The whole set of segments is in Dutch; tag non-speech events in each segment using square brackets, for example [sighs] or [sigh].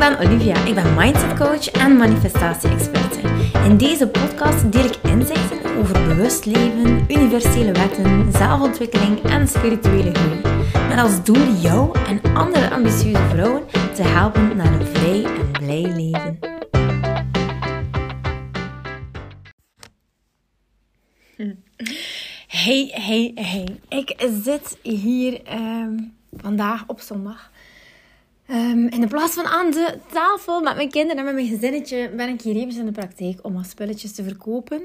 ben Olivia. Ik ben mindset coach en manifestatie-experte. In deze podcast deel ik inzichten over bewust leven, universele wetten, zelfontwikkeling en spirituele groei. Met als doel jou en andere ambitieuze vrouwen te helpen naar een vrij en blij leven. Hey, hey, hey. Ik zit hier ehm, vandaag op zondag Um, in plaats van aan de tafel met mijn kinderen en met mijn gezinnetje ben ik hier even in de praktijk om wat spulletjes te verkopen.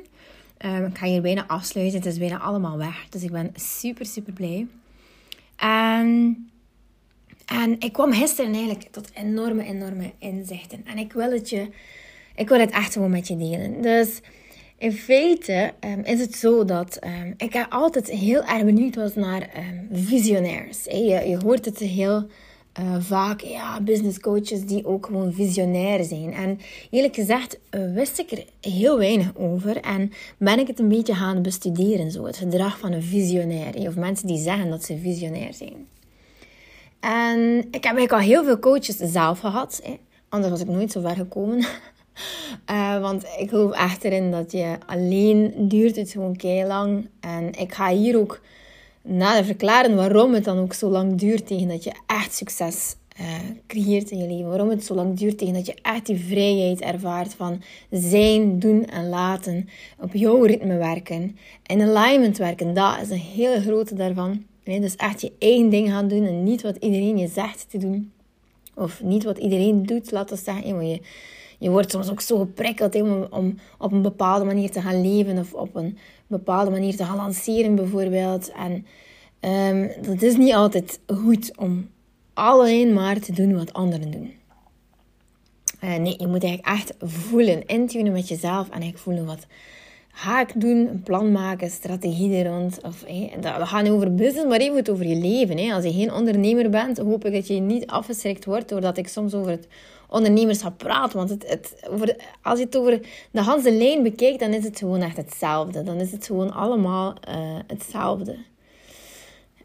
Um, ik ga hier bijna afsluiten. Het is bijna allemaal weg. Dus ik ben super, super blij. En, en ik kwam gisteren eigenlijk tot enorme, enorme inzichten. En ik wil het, je, ik wil het echt gewoon met je delen. Dus in feite um, is het zo dat ik altijd heel erg benieuwd was naar visionairs. Je, je hoort het heel uh, vaak ja, business coaches die ook gewoon visionair zijn. En eerlijk gezegd uh, wist ik er heel weinig over en ben ik het een beetje gaan bestuderen, zo, het gedrag van een visionair. Of mensen die zeggen dat ze visionair zijn. En ik heb eigenlijk al heel veel coaches zelf gehad. Hè. Anders was ik nooit zo ver gekomen. [laughs] want ik geloof echt erin dat je alleen duurt het gewoon kei lang. En ik ga hier ook nader verklaren waarom het dan ook zo lang duurt tegen dat je echt succes uh, creëert in je leven. Waarom het zo lang duurt tegen dat je echt die vrijheid ervaart van zijn, doen en laten. Op jouw ritme werken. In alignment werken, dat is een hele grote daarvan. Nee, dus echt je eigen ding gaan doen en niet wat iedereen je zegt te doen. Of niet wat iedereen doet, laten we zeggen. Je, je wordt soms ook zo geprikkeld om, om op een bepaalde manier te gaan leven. Of op een bepaalde manier te gaan lanceren bijvoorbeeld. En um, dat is niet altijd goed om alleen maar te doen wat anderen doen. Uh, nee, je moet eigenlijk echt voelen, intunen met jezelf en eigenlijk voelen wat ga ik doen, een plan maken, strategie er rond. Of, we gaan over business, maar even over je leven. Als je geen ondernemer bent, hoop ik dat je niet afgeschrikt wordt doordat ik soms over het ondernemerschap praat. Want het, het, over, als je het over de hele lijn bekijkt, dan is het gewoon echt hetzelfde. Dan is het gewoon allemaal uh, hetzelfde.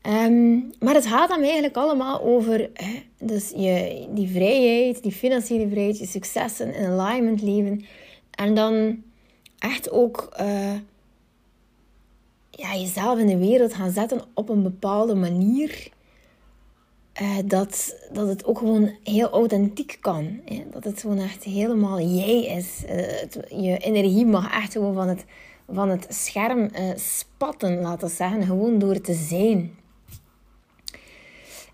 Um, maar het gaat dan eigenlijk allemaal over hè, dus je, die vrijheid, die financiële vrijheid, je successen in alignment leven. En dan echt ook uh, ja, jezelf in de wereld gaan zetten op een bepaalde manier. Uh, dat, dat het ook gewoon heel authentiek kan. Hè? Dat het gewoon echt helemaal jij is. Het, je energie mag echt gewoon van het, van het scherm spatten, laten we zeggen. Gewoon door te zijn.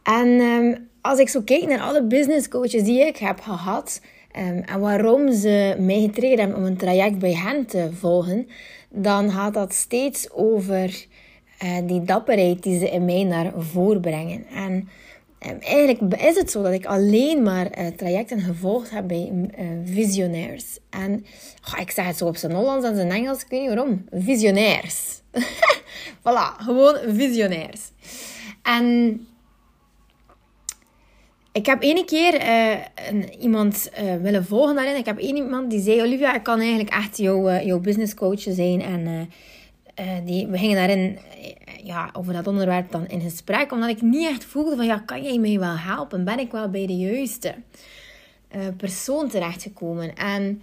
En um, als ik zo kijk naar alle business coaches die ik heb gehad um, en waarom ze mij getraind hebben om een traject bij hen te volgen, dan gaat dat steeds over uh, die dapperheid die ze in mij naar voren brengen. En um, eigenlijk is het zo dat ik alleen maar uh, trajecten gevolgd heb bij uh, visionairs. En ik zeg het zo op zijn Hollands en zijn Engels, ik weet niet waarom. Visionairs. [laughs] voilà, gewoon visionairs. En ik heb ene keer uh, een, iemand uh, willen volgen daarin. Ik heb één iemand die zei: Olivia, ik kan eigenlijk echt jouw, jouw business coach zijn. En die, we gingen daarin ja, over dat onderwerp dan in gesprek. Omdat ik niet echt voelde van: ja, kan jij mij wel helpen? Ben ik wel bij de juiste persoon terechtgekomen? En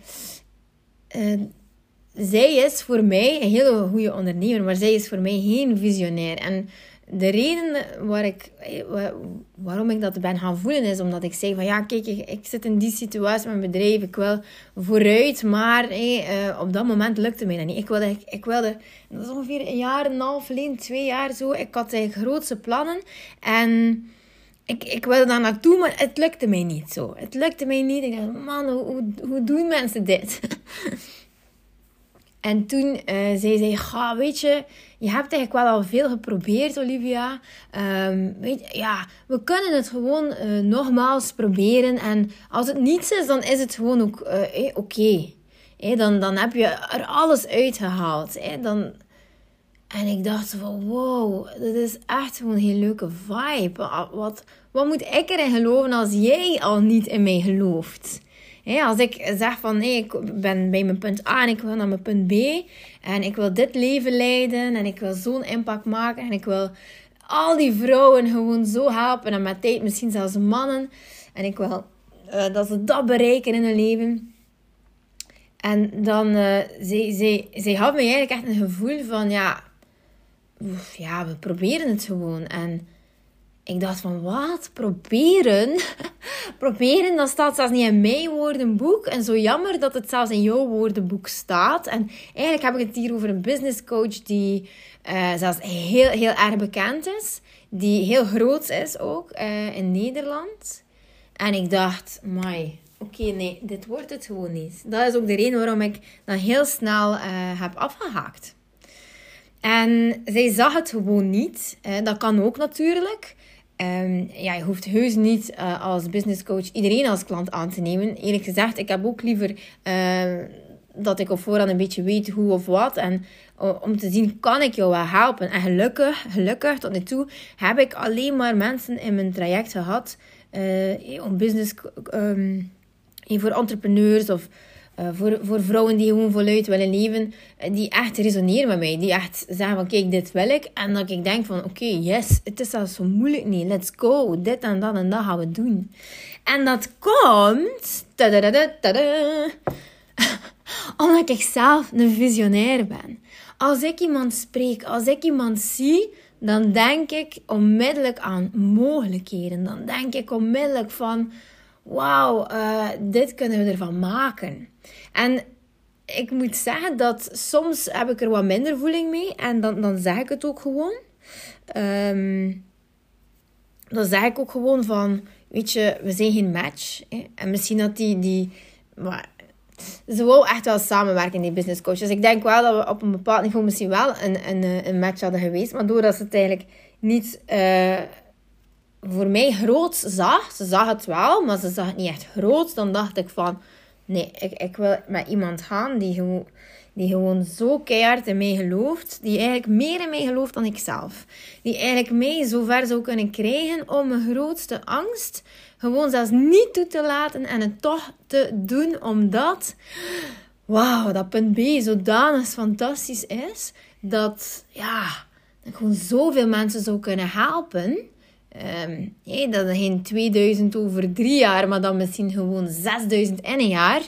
zij is voor mij een hele goede ondernemer, maar zij is voor mij geen visionair. En de reden waar ik, waarom ik dat ben gaan voelen is omdat ik zei van ja, kijk, ik, zit in die situatie met mijn bedrijf, ik wil vooruit, maar hey, uh, op dat moment lukte mij dat niet. Ik wilde, ik, wilde, dat is ongeveer een jaar en een half geleden, twee jaar zo, ik had eigenlijk grootse plannen en ik, ik wilde daar naartoe, maar het lukte mij niet zo. Het lukte mij niet. Ik dacht, man, hoe, hoe, doen mensen dit? [laughs] En toen zei zij, ga, weet je, je hebt eigenlijk wel al veel geprobeerd, Olivia. Um, weet ja, we kunnen het gewoon uh, nogmaals proberen. En als het niets is, dan is het gewoon ook uh, oké. Okay. dan, dan heb je er alles uitgehaald. Dan... En ik dacht van, wow, dit is echt gewoon een heel leuke vibe. Wat, wat moet ik erin geloven als jij al niet in mij gelooft? Als ik zeg van nee, ik ben bij mijn punt A en ik wil naar mijn punt B en ik wil dit leven leiden en ik wil zo'n impact maken en ik wil al die vrouwen gewoon zo helpen en met tijd misschien zelfs mannen en ik wil uh, dat ze dat bereiken in hun leven. En dan, uh, zij, zij, zij had me eigenlijk echt een gevoel van, ja, ja, we proberen het gewoon. En ik dacht van, wat? Proberen? [laughs] proberen, dat staat zelfs niet in mijn woordenboek. En zo jammer dat het zelfs in jouw woordenboek staat. En eigenlijk heb ik het hier over een business coach die uh, zelfs heel, heel erg bekend is. Die heel groot is ook uh, in Nederland. En ik dacht, mai, oké, nee, dit wordt het gewoon niet. Dat is ook de reden waarom ik dan heel snel uh, heb afgehaakt. En zij zag het gewoon niet. dat kan ook natuurlijk. Um, ja, je hoeft heus niet uh, als business coach iedereen als klant aan te nemen. Eerlijk gezegd, ik heb ook liever uh, dat ik op voorhand een beetje weet hoe of wat. En om te zien, kan ik jou wel helpen? En gelukkig, gelukkig tot nu toe, heb ik alleen maar mensen in mijn traject gehad. Uh, om business, um, voor entrepreneurs of uh, voor, voor vrouwen die gewoon voluit willen leven, uh, die echt resoneren met mij. Die echt zeggen van, kijk, dit wil ik. En dat ik denk van, oké, yes, het is al zo moeilijk niet. Let's go. Dit en dat en dat gaan we doen. En dat komt... [laughs] omdat ik zelf een visionair ben. Als ik iemand spreek, als ik iemand zie, dan denk ik onmiddellijk aan mogelijkheden. Dan denk ik onmiddellijk van wauw, uh, dit kunnen we ervan maken. En ik moet zeggen dat soms heb ik er wat minder voeling mee. En dan, dan zeg ik het ook gewoon. Um, dan zeg ik ook gewoon van, weet je, we zijn geen match. Hè? En misschien dat die, die maar, ze wou echt wel samenwerken, die business coach. Dus ik denk wel dat we op een bepaald niveau misschien wel een, een, een match hadden geweest. Maar doordat ze het eigenlijk niet... Uh, voor mij groot zag. Ze zag het wel, maar ze zag het niet echt groot. Dan dacht ik van, nee, ik, ik wil met iemand gaan die gewoon, die gewoon zo keihard in mij gelooft. Die eigenlijk meer in mij gelooft dan ik zelf. Die eigenlijk mij zo ver zou kunnen krijgen om mijn grootste angst gewoon zelfs niet toe te laten en het toch te doen. Omdat, wauw, dat punt B zodanig fantastisch is. Dat, ja, dat gewoon zoveel mensen zou kunnen helpen Um, dat is geen 2000 over drie jaar, maar dan misschien gewoon 6000 in een jaar.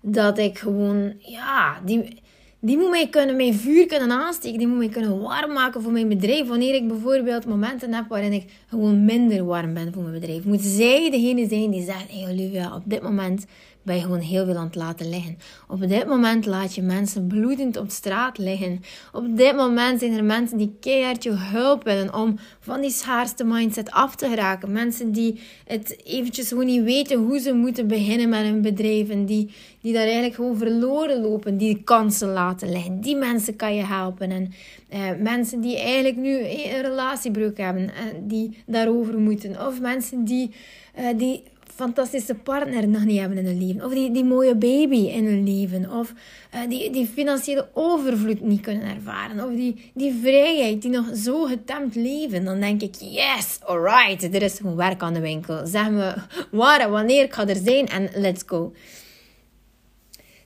Dat ik gewoon, ja, die, die moet mij kunnen, mijn vuur kunnen aansteken. Die moet mij kunnen warm maken voor mijn bedrijf. Wanneer ik bijvoorbeeld momenten heb waarin ik gewoon minder warm ben voor mijn bedrijf. Moet zij degene zijn die zegt, hey Olivia, op dit moment ben je gewoon heel veel aan het laten liggen. Op dit moment laat je mensen bloedend op straat liggen. Op dit moment zijn er mensen die keihard je hulp willen om van die schaarste mindset af te geraken. Mensen die het eventjes gewoon niet weten hoe ze moeten beginnen met een bedrijf. En die, die daar eigenlijk gewoon verloren lopen, die kansen laten liggen. Die mensen kan je helpen. En eh, mensen die eigenlijk nu een relatiebreuk hebben, uh, die daarover moeten. Of mensen die, uh, die fantastische partner nog niet hebben in hun leven. Of die, die mooie baby in hun leven. Of uh, die, die financiële overvloed niet kunnen ervaren. Of die, die vrijheid die nog zo getemd leven. Dan denk ik, yes, alright, er is gewoon werk aan de winkel. Zeg me waar en wanneer ik ga er zijn en let's go.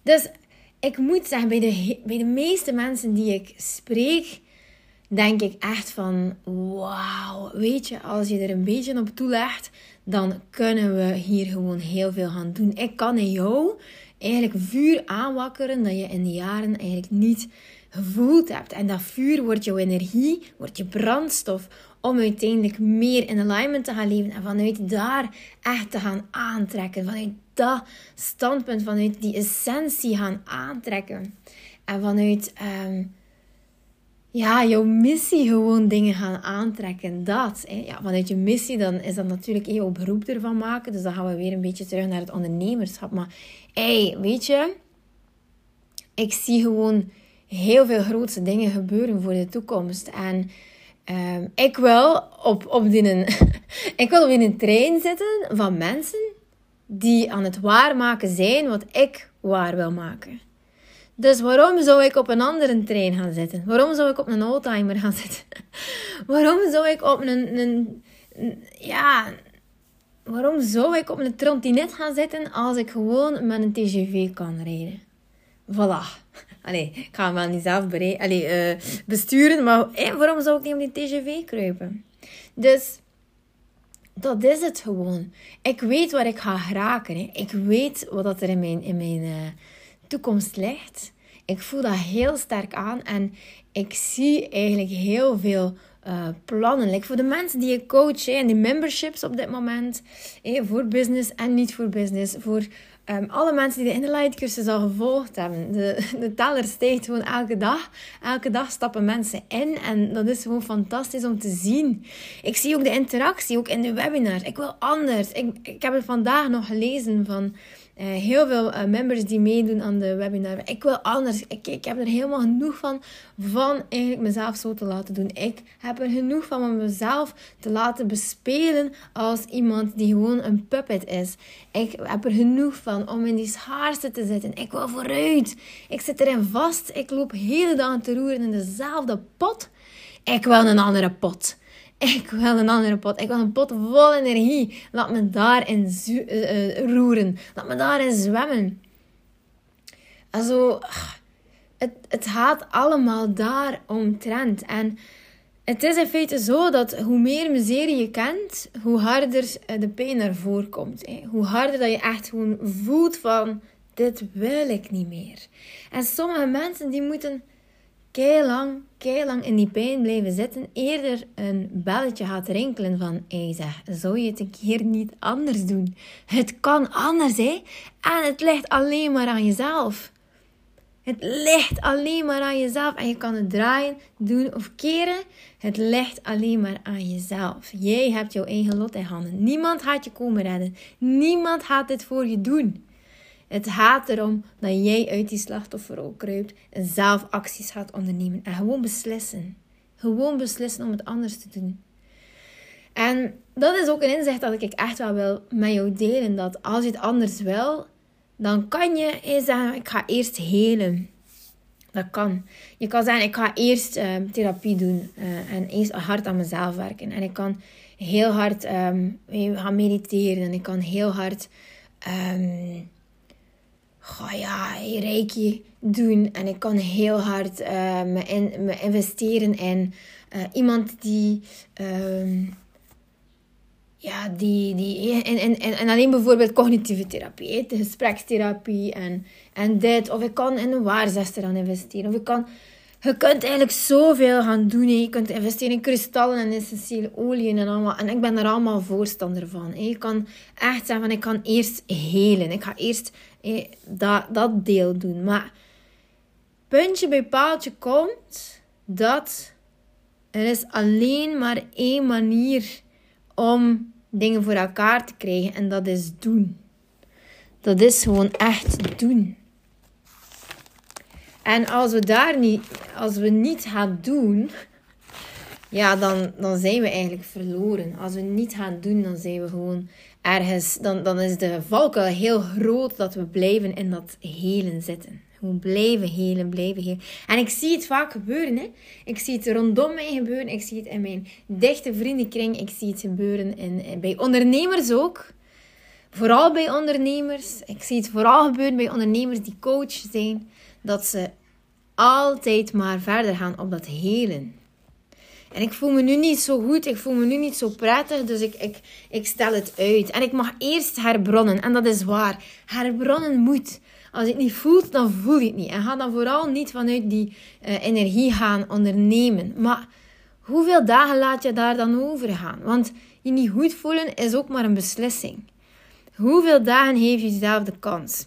Dus ik moet zeggen, bij de, bij de meeste mensen die ik spreek, denk ik echt van, wauw, weet je, als je er een beetje op toelegt, dan kunnen we hier gewoon heel veel gaan doen. Ik kan in jou eigenlijk vuur aanwakkeren dat je in de jaren eigenlijk niet gevoeld hebt. En dat vuur wordt jouw energie, wordt je brandstof om uiteindelijk meer in alignment te gaan leven en vanuit daar echt te gaan aantrekken. Vanuit dat standpunt, vanuit die essentie gaan aantrekken. En vanuit um, ja, jouw missie gewoon dingen gaan aantrekken. Dat. Hè. Ja, vanuit je missie dan is dat natuurlijk jouw beroep ervan maken. Dus dan gaan we weer een beetje terug naar het ondernemerschap. Maar hey, weet je, ik zie gewoon heel veel grootste dingen gebeuren voor de toekomst. En um, ik wil op, op die, [laughs] ik wil op een trein zitten van mensen die aan het waarmaken zijn wat ik waar wil maken. Dus waarom zou ik op een andere trein gaan zitten? Waarom zou ik op een oldtimer gaan zitten? [laughs] waarom zou ik op een, een, ja, waarom zou ik op een trottinet gaan zitten als ik gewoon met een TGV kan rijden? Voilà. [laughs] Allee, ik ga hem wel niet zelf uh, besturen, maar waarom zou ik niet op die TGV kruipen? Dus dat is het gewoon. Ik weet waar ik ga geraken. Hè. Ik weet wat er in mijn, in mijn uh, toekomst ligt. Ik voel dat heel sterk aan en ik zie eigenlijk heel veel uh, plannen. Voor de mensen die ik coach en die memberships op dit moment. voor business en niet voor business. Voor um, alle mensen die de Inlight cursus al gevolgd hebben. De, [laughs] de teller steekt gewoon elke dag. Elke dag stappen mensen in. En dat is gewoon fantastisch om te zien. Ik zie ook de interactie, ook in de webinar. Ik wil anders. Ik, ik heb het vandaag nog gelezen van uh, heel veel uh, members die meedoen aan de webinar. Ik wil anders. Ik, ik heb er helemaal genoeg van, van eigenlijk mezelf zo te laten doen. Ik heb er genoeg van om mezelf te laten bespelen als iemand die gewoon een puppet is. Ik heb er genoeg van om in die schaarste te zitten. Ik wil vooruit. Ik zit erin vast. Ik loop hele dagen te roeren in dezelfde pot. Ik wil een andere pot. Ik wil een andere pot. Ik wil een pot vol energie. Laat me daarin uh, roeren. Laat me daarin zwemmen. Also, het, het gaat allemaal daar omtrent. En het is in feite zo dat hoe meer miserie je kent, hoe harder de pijn naar voren komt. Hoe harder dat je echt gewoon voelt van, dit wil ik niet meer. En sommige mensen die moeten lang, lang in die pijn blijven zitten, eerder een belletje gaat rinkelen van, hé zeg, zou je het een keer niet anders doen? Het kan anders, hè? En het ligt alleen maar aan jezelf. Het ligt alleen maar aan jezelf en je kan het draaien, doen of keren. Het ligt alleen maar aan jezelf. Jij hebt jouw eigen lot in handen. Niemand gaat je komen redden. Niemand gaat dit voor je doen. Het gaat erom dat jij uit die slachtofferrol kruipt en zelf acties gaat ondernemen. En gewoon beslissen. Gewoon beslissen om het anders te doen. En dat is ook een inzicht dat ik echt wel wil met jou delen. Dat als je het anders wil, dan kan je zeggen, ik ga eerst helen. Dat kan. Je kan zeggen, ik ga eerst ehm, therapie doen uh, en eerst hard aan mezelf werken. En ik kan heel hard um, gaan mediteren en ik kan heel hard um, ga ja, reiki doen. En ik kan heel hard uh, me, in, me investeren in uh, iemand die... Uh, ja, die, die, en, en, en alleen bijvoorbeeld cognitieve therapie, de gesprekstherapie en, en dit. Of ik kan in een waarzester gaan investeren. Of ik kan, je kunt eigenlijk zoveel gaan doen. Je kunt investeren in kristallen en essentiële oliën en allemaal. En ik ben er allemaal voorstander van. Je kan echt zeggen van ik kan eerst helen. Ik ga eerst dat, dat deel doen. Maar puntje bij paaltje komt dat er is alleen maar één manier om dingen voor elkaar te krijgen en dat is doen. Dat is gewoon echt doen. En als we daar niet, als we niet gaan doen, ja, dan, dan zijn we eigenlijk verloren. Als we niet gaan doen, dan zijn we gewoon ergens, dan, dan is de valkuil heel groot dat we blijven in dat helen zitten. Gewoon blijven helen, blijven helen. En ik zie het vaak gebeuren. Hè? Ik zie het rondom mij gebeuren. Ik zie het in mijn dichte vriendenkring. Ik zie het gebeuren in, bij ondernemers ook. Vooral bij ondernemers. Ik zie het vooral gebeuren bij ondernemers die coach zijn. Dat ze altijd maar verder gaan op dat helen. En ik voel me nu niet zo goed, ik voel me nu niet zo prettig, dus ik, ik, ik stel het uit. En ik mag eerst herbronnen, en dat is waar. Herbronnen moet. Als je het niet voelt, dan voel je het niet. En ga dan vooral niet vanuit die uh, energie gaan ondernemen. Maar hoeveel dagen laat je daar dan over gaan? Want je niet goed voelen is ook maar een beslissing. Hoeveel dagen geef je jezelf de kans?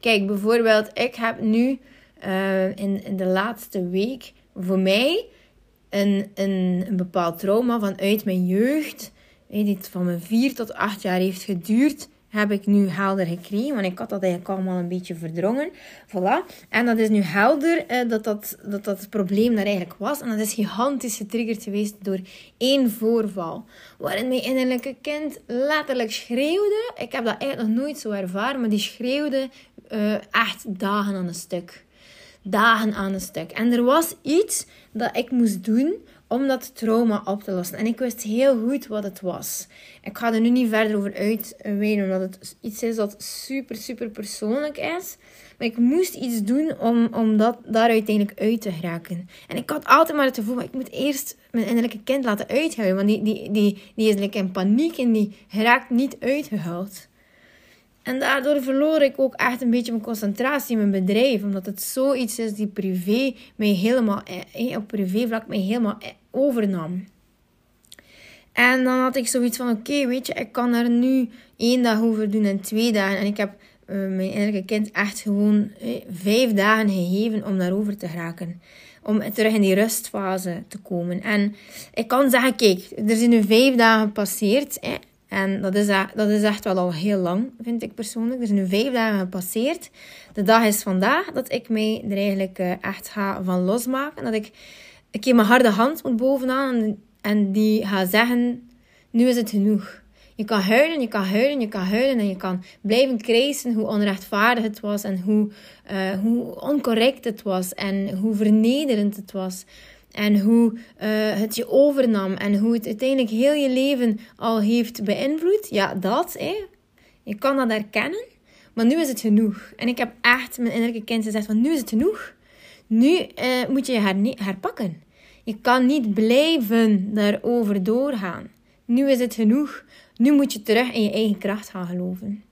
Kijk, bijvoorbeeld, ik heb nu uh, in, in de laatste week voor mij een, een, een bepaald trauma vanuit mijn jeugd, die van mijn vier tot acht jaar heeft geduurd, heb ik nu helder gekregen. Want ik had dat eigenlijk allemaal een beetje verdrongen. Voilà. En dat is nu helder eh, dat, dat, dat dat het probleem daar eigenlijk was. En dat is gigantisch getriggerd geweest door één voorval. Waarin mijn innerlijke kind letterlijk schreeuwde. Ik heb dat eigenlijk nog nooit zo ervaren. Maar die schreeuwde uh, echt dagen aan een stuk dagen aan een stuk. En er was iets dat ik moest doen om dat trauma op te lossen. En ik wist heel goed wat het was. Ik ga er nu niet verder over uitweiden, omdat het iets is dat super, super persoonlijk is. Maar ik moest iets doen om, om dat daar uiteindelijk uit te geraken. En ik had altijd maar het gevoel, ik moet eerst mijn innerlijke kind laten uithuilen. Want die, die, die, die is in paniek en die raakt niet uitgehuild. En daardoor verloor ik ook echt een beetje mijn concentratie in mijn bedrijf. Omdat het zoiets is die privé mij helemaal, eh, eh op privévlak mij helemaal eh, overnam. En dan had ik zoiets van, oké, weet je, ik kan er nu één dag over doen en twee dagen. En ik heb mijn innerlijke kind echt gewoon vijf dagen gegeven om daarover te geraken. Om terug in die rustfase te komen. En ik kan zeggen, kijk, er zijn nu vijf dagen gepasseerd. En dat is, dat is echt wel al heel lang, vind ik persoonlijk. Er zijn nu vijf dagen gepasseerd. De dag is vandaag dat ik mij er eigenlijk eh, echt ga van losmaken. Dat ik een keer mijn harde hand moet bovenaan en die ga zeggen, nu is het genoeg. Je kan huilen, je kan huilen, je kan huilen en je kan blijven krijsen hoe onrechtvaardig het was en hoe, uh, hoe oncorrect het was en hoe vernederend het was. En hoe uh, het je overnam en hoe het uiteindelijk heel je leven al heeft beïnvloed. Ja, dat. Hè. Je kan dat herkennen. Maar nu is het genoeg. En ik heb echt mijn innerlijke kind gezegd van nu is het genoeg. Nu uh, moet je je her herpakken. Je kan niet blijven daarover doorgaan. Nu is het genoeg. Nu moet je terug in je eigen kracht gaan geloven.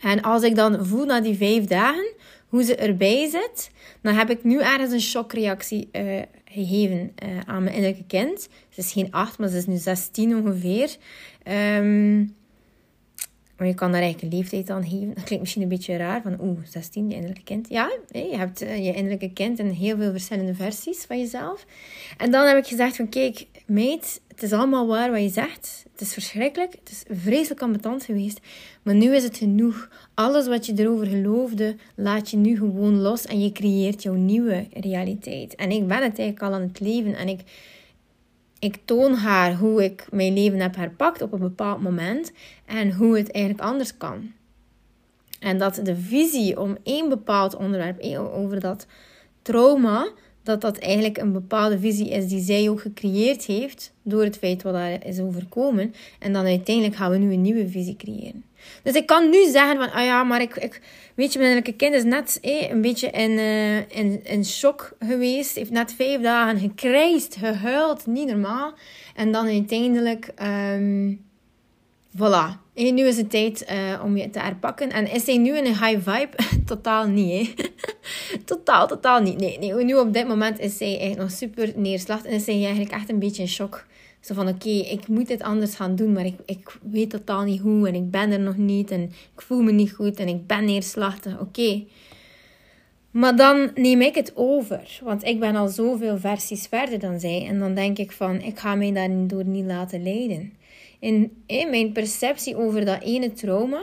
En als ik dan voel na die vijf dagen hoe ze erbij zit, dan heb ik nu ergens een shockreactie uh, gegeven uh, aan mijn innerlijke kind. Ze is geen acht, maar ze is nu 16 ongeveer. Um, maar je kan daar eigenlijk een leeftijd aan geven. Dat klinkt misschien een beetje raar, van oeh, 16, je innerlijke kind. Ja, je hebt uh, je innerlijke kind in heel veel verschillende versies van jezelf. En dan heb ik gezegd van, kijk, meid, het is allemaal waar wat je zegt. Het is verschrikkelijk, het is vreselijk ambetant geweest. Maar nu is het genoeg. Alles wat je erover geloofde, laat je nu gewoon los en je creëert jouw nieuwe realiteit. En ik ben het eigenlijk al aan het leven en ik ik toon haar hoe ik mijn leven heb herpakt op een bepaald moment en hoe het eigenlijk anders kan. En dat de visie om één bepaald onderwerp, over dat trauma, dat dat eigenlijk een bepaalde visie is die zij ook gecreëerd heeft door het feit wat daar is overkomen. En dan uiteindelijk gaan we nu een nieuwe visie creëren. Dus ik kan nu zeggen van, ah ja, maar ik, ik weet je, mijn kind is net eh, een beetje in, uh, in, in shock geweest. Heeft net vijf dagen gekrijsd, gehuild, niet normaal. En dan uiteindelijk, um, voilà. En nu is het tijd uh, om je te herpakken. En is hij nu in een high vibe? [laughs] totaal niet, hè. [laughs] totaal, totaal niet. Nee, nee, nu op dit moment is zij eigenlijk nog super neerslacht. En is hij eigenlijk echt een beetje in shock. Zo van, oké, ik moet dit anders gaan doen, maar ik, ik weet totaal niet hoe. En ik ben er nog niet en ik voel me niet goed en ik ben neerslachtig. Oké. Maar dan neem ik het over, want ik ben al zoveel versies verder dan zij. En dan denk ik van, ik ga mij daardoor niet laten leiden. In, mijn perceptie over dat ene trauma,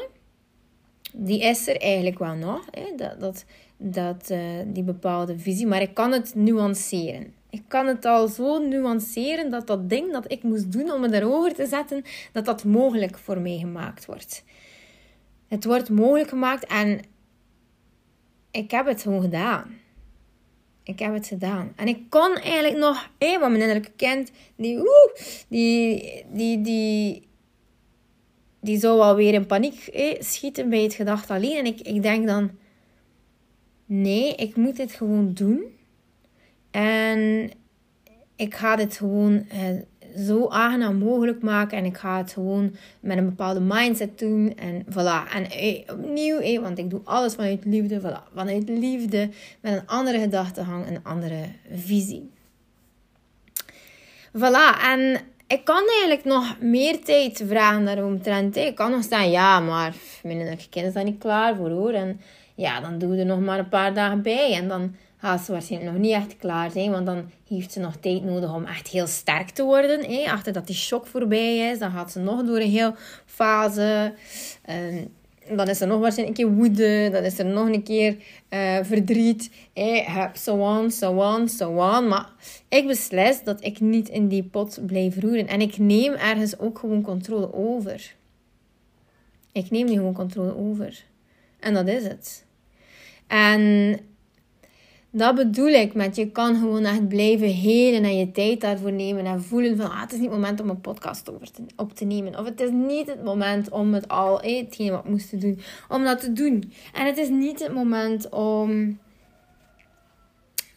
die is er eigenlijk wel nog. Hè? Dat, dat, dat, uh, die bepaalde visie, maar ik kan het nuanceren. Ik kan het al zo nuanceren dat dat ding dat ik moest doen om me daarover te zetten, dat dat mogelijk voor mij gemaakt wordt. Het wordt mogelijk gemaakt en ik heb het gewoon gedaan. Ik heb het gedaan. En ik kon eigenlijk nog, hé, wat mijn innerlijke kind, die, oeh, die, die, die, die zou alweer in paniek schieten bij het gedacht alleen. En ik, ik denk dan, nee, ik moet dit gewoon doen. En ik ga dit gewoon eh, zo aangenaam mogelijk maken. En ik ga het gewoon met een bepaalde mindset doen. En voilà. En eh, opnieuw, eh, want ik doe alles vanuit liefde. Voilà. Vanuit liefde. Met een andere gedachtegang, een andere visie. Voilà. En ik kan eigenlijk nog meer tijd vragen daaromtrent. Ik kan nog staan, ja, maar mijn kind is niet klaar voor hoor. En ja, dan doen we er nog maar een paar dagen bij. En dan gaat ze waarschijnlijk nog niet echt klaar zijn. Want dan heeft ze nog tijd nodig om echt heel sterk te worden. Hè? Achter dat die shock voorbij is, dan gaat ze nog door een heel fase. Dan is er nog waarschijnlijk een keer woede. Dan is er nog een keer uh, verdriet. Heb so on, so on, so on. Maar ik beslis dat ik niet in die pot blijf roeren. En ik neem ergens ook gewoon controle over. Ik neem nu gewoon controle over. En dat is het. En Dat bedoel ik met je kan gewoon echt blijven helen en je tijd daarvoor nemen en voelen van ah, het is niet het moment om een podcast op te nemen. Of het is niet het moment om het al, eh, hetgene wat ik doen, om dat te doen. En het is niet het moment om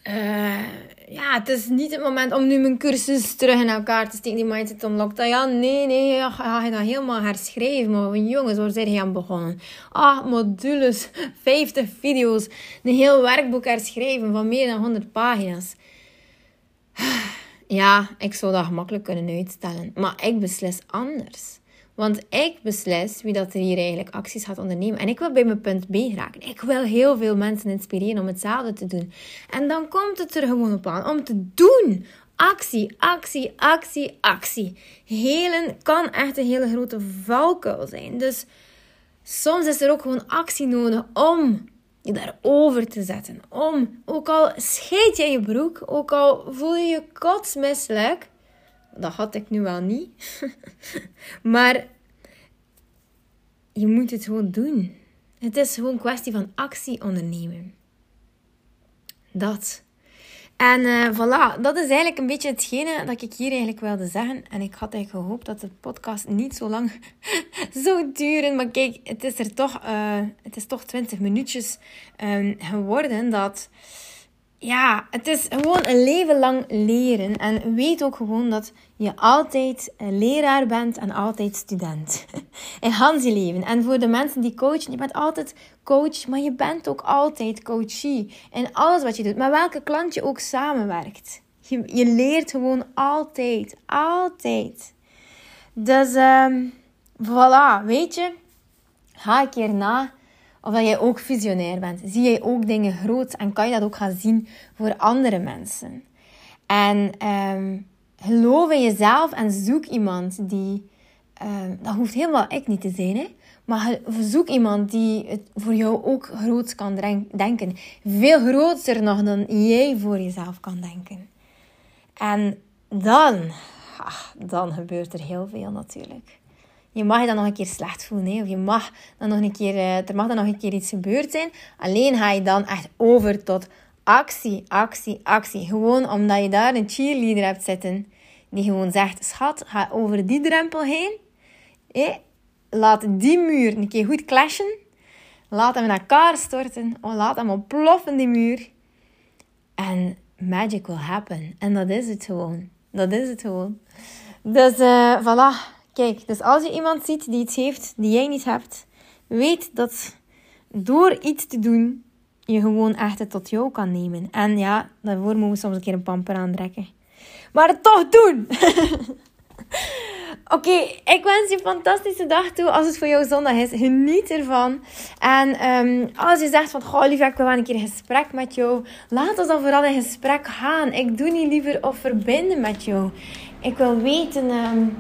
uh, ja, het is niet het moment om nu mijn cursus terug in elkaar te steken, die Mindset Unlocked. Ja, nee, nee, ga je dat helemaal herschrijven. Maar jongens, waar zijn je aan begonnen? Ah, modules, [laughs] 50 video's, een heel werkboek herschrijven van meer dan 100 pagina's. [sighs] Ja, ik zou dat gemakkelijk kunnen uitstellen. Maar ik beslis anders. Want ik beslis wie dat er hier eigenlijk acties gaat ondernemen. En ik wil bij mijn punt B geraken. Ik wil heel veel mensen inspireren om hetzelfde te doen. En dan komt het er gewoon op aan om te doen. Actie, actie, actie, actie. Helen kan echt een hele grote valkuil zijn. Dus soms is er ook gewoon actie nodig om je daarover te zetten. Om, ook al scheet je je broek, ook al voel je je kotsmisselijk, dat had ik nu wel niet. [laughs] maar je moet het gewoon doen. Het is gewoon een kwestie van actie ondernemen. Dat. En uh, voilà, dat is eigenlijk een beetje hetgene dat ik hier eigenlijk wilde zeggen. En ik had eigenlijk gehoopt dat de podcast niet zo lang [laughs] zou duren. Maar kijk, het is er toch, uh, het is toch 20 minuutjes um, geworden. Dat ja, het is gewoon een leven lang leren. En weet ook gewoon dat je altijd een leraar bent en altijd student. [laughs] In Hans leven. En voor de mensen die coachen, je bent altijd coach, maar je bent ook altijd coachie. In alles wat je doet, met welke klant je ook samenwerkt. Je, je leert gewoon altijd. Altijd. Dus, um, voilà, weet je. Ga een keer na of dat jij ook visionair bent. Zie jij ook dingen groot en kan je dat ook gaan zien voor andere mensen. En um, geloof in jezelf en zoek iemand die. Um, dat hoeft helemaal ik niet te zijn, hè? maar zoek iemand die het voor jou ook groot kan denken. Veel groter nog dan jij voor jezelf kan denken. En dan, ach, dan gebeurt er heel veel natuurlijk. Je mag je dan nog een keer slecht voelen. Hè? Of je mag dan nog een keer, uh, er mag dan nog een keer iets gebeurd zijn. Alleen ga je dan echt over tot actie, actie, actie. Gewoon omdat je daar een cheerleader hebt zitten. Die gewoon zegt, schat, ga over die drempel heen. Hè? Laat die muur een keer goed clashen. Laat hem in elkaar storten. Of laat hem ontploffen, die muur. En magic will happen. En dat is het gewoon. Dat is het gewoon. Dus uh, voilà. Kijk, dus als je iemand ziet die iets heeft die jij niet hebt, weet dat door iets te doen, je gewoon echt het tot jou kan nemen. En ja, daarvoor moeten we soms een keer een pamper aantrekken. Maar toch doen! [laughs] Oké, ik wens je een fantastische dag toe. Als het voor jou zondag is, geniet ervan. En um, als je zegt van, goh lief, ik wil wel een keer een gesprek met jou. Laat ons dan vooral in gesprek gaan. Ik doe niet liever of verbinden met jou. Ik wil weten... Um,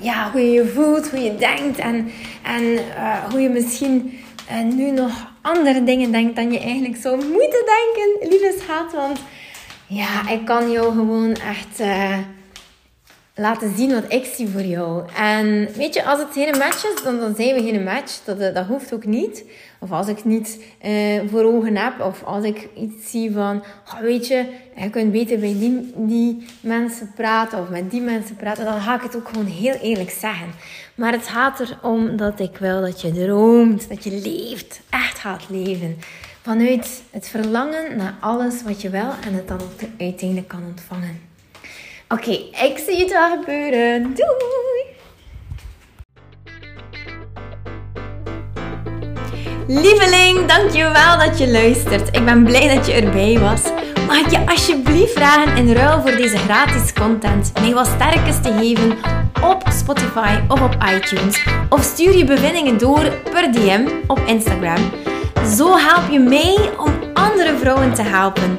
ja, hoe je je voelt, hoe je denkt en, en uh, hoe je misschien uh, nu nog andere dingen denkt dan je eigenlijk zou moeten denken, lieve schat. Want ja, ik kan jou gewoon echt uh, laten zien wat ik zie voor jou. En weet je, als het geen match is, dan, dan zijn we geen match. Dat, dat hoeft ook niet. Of als ik niet uh, voor ogen heb, of als ik iets zie van, weet je, je kunt beter bij die, die mensen praten of met die mensen praten, dan ga ik het ook gewoon heel eerlijk zeggen. Maar het gaat erom dat ik wil dat je droomt, dat je leeft, echt gaat leven. Vanuit het verlangen naar alles wat je wil en het dan ook uiteindelijk kan ontvangen. Oké, ik zie het wel gebeuren. Doei! Lieveling, dankjewel dat je luistert. Ik ben blij dat je erbij was. Mag ik je alsjeblieft vragen in ruil voor deze gratis content mij wat sterkes te geven op Spotify of op iTunes? Of stuur je bevindingen door per DM op Instagram. Zo help je mij om andere vrouwen te helpen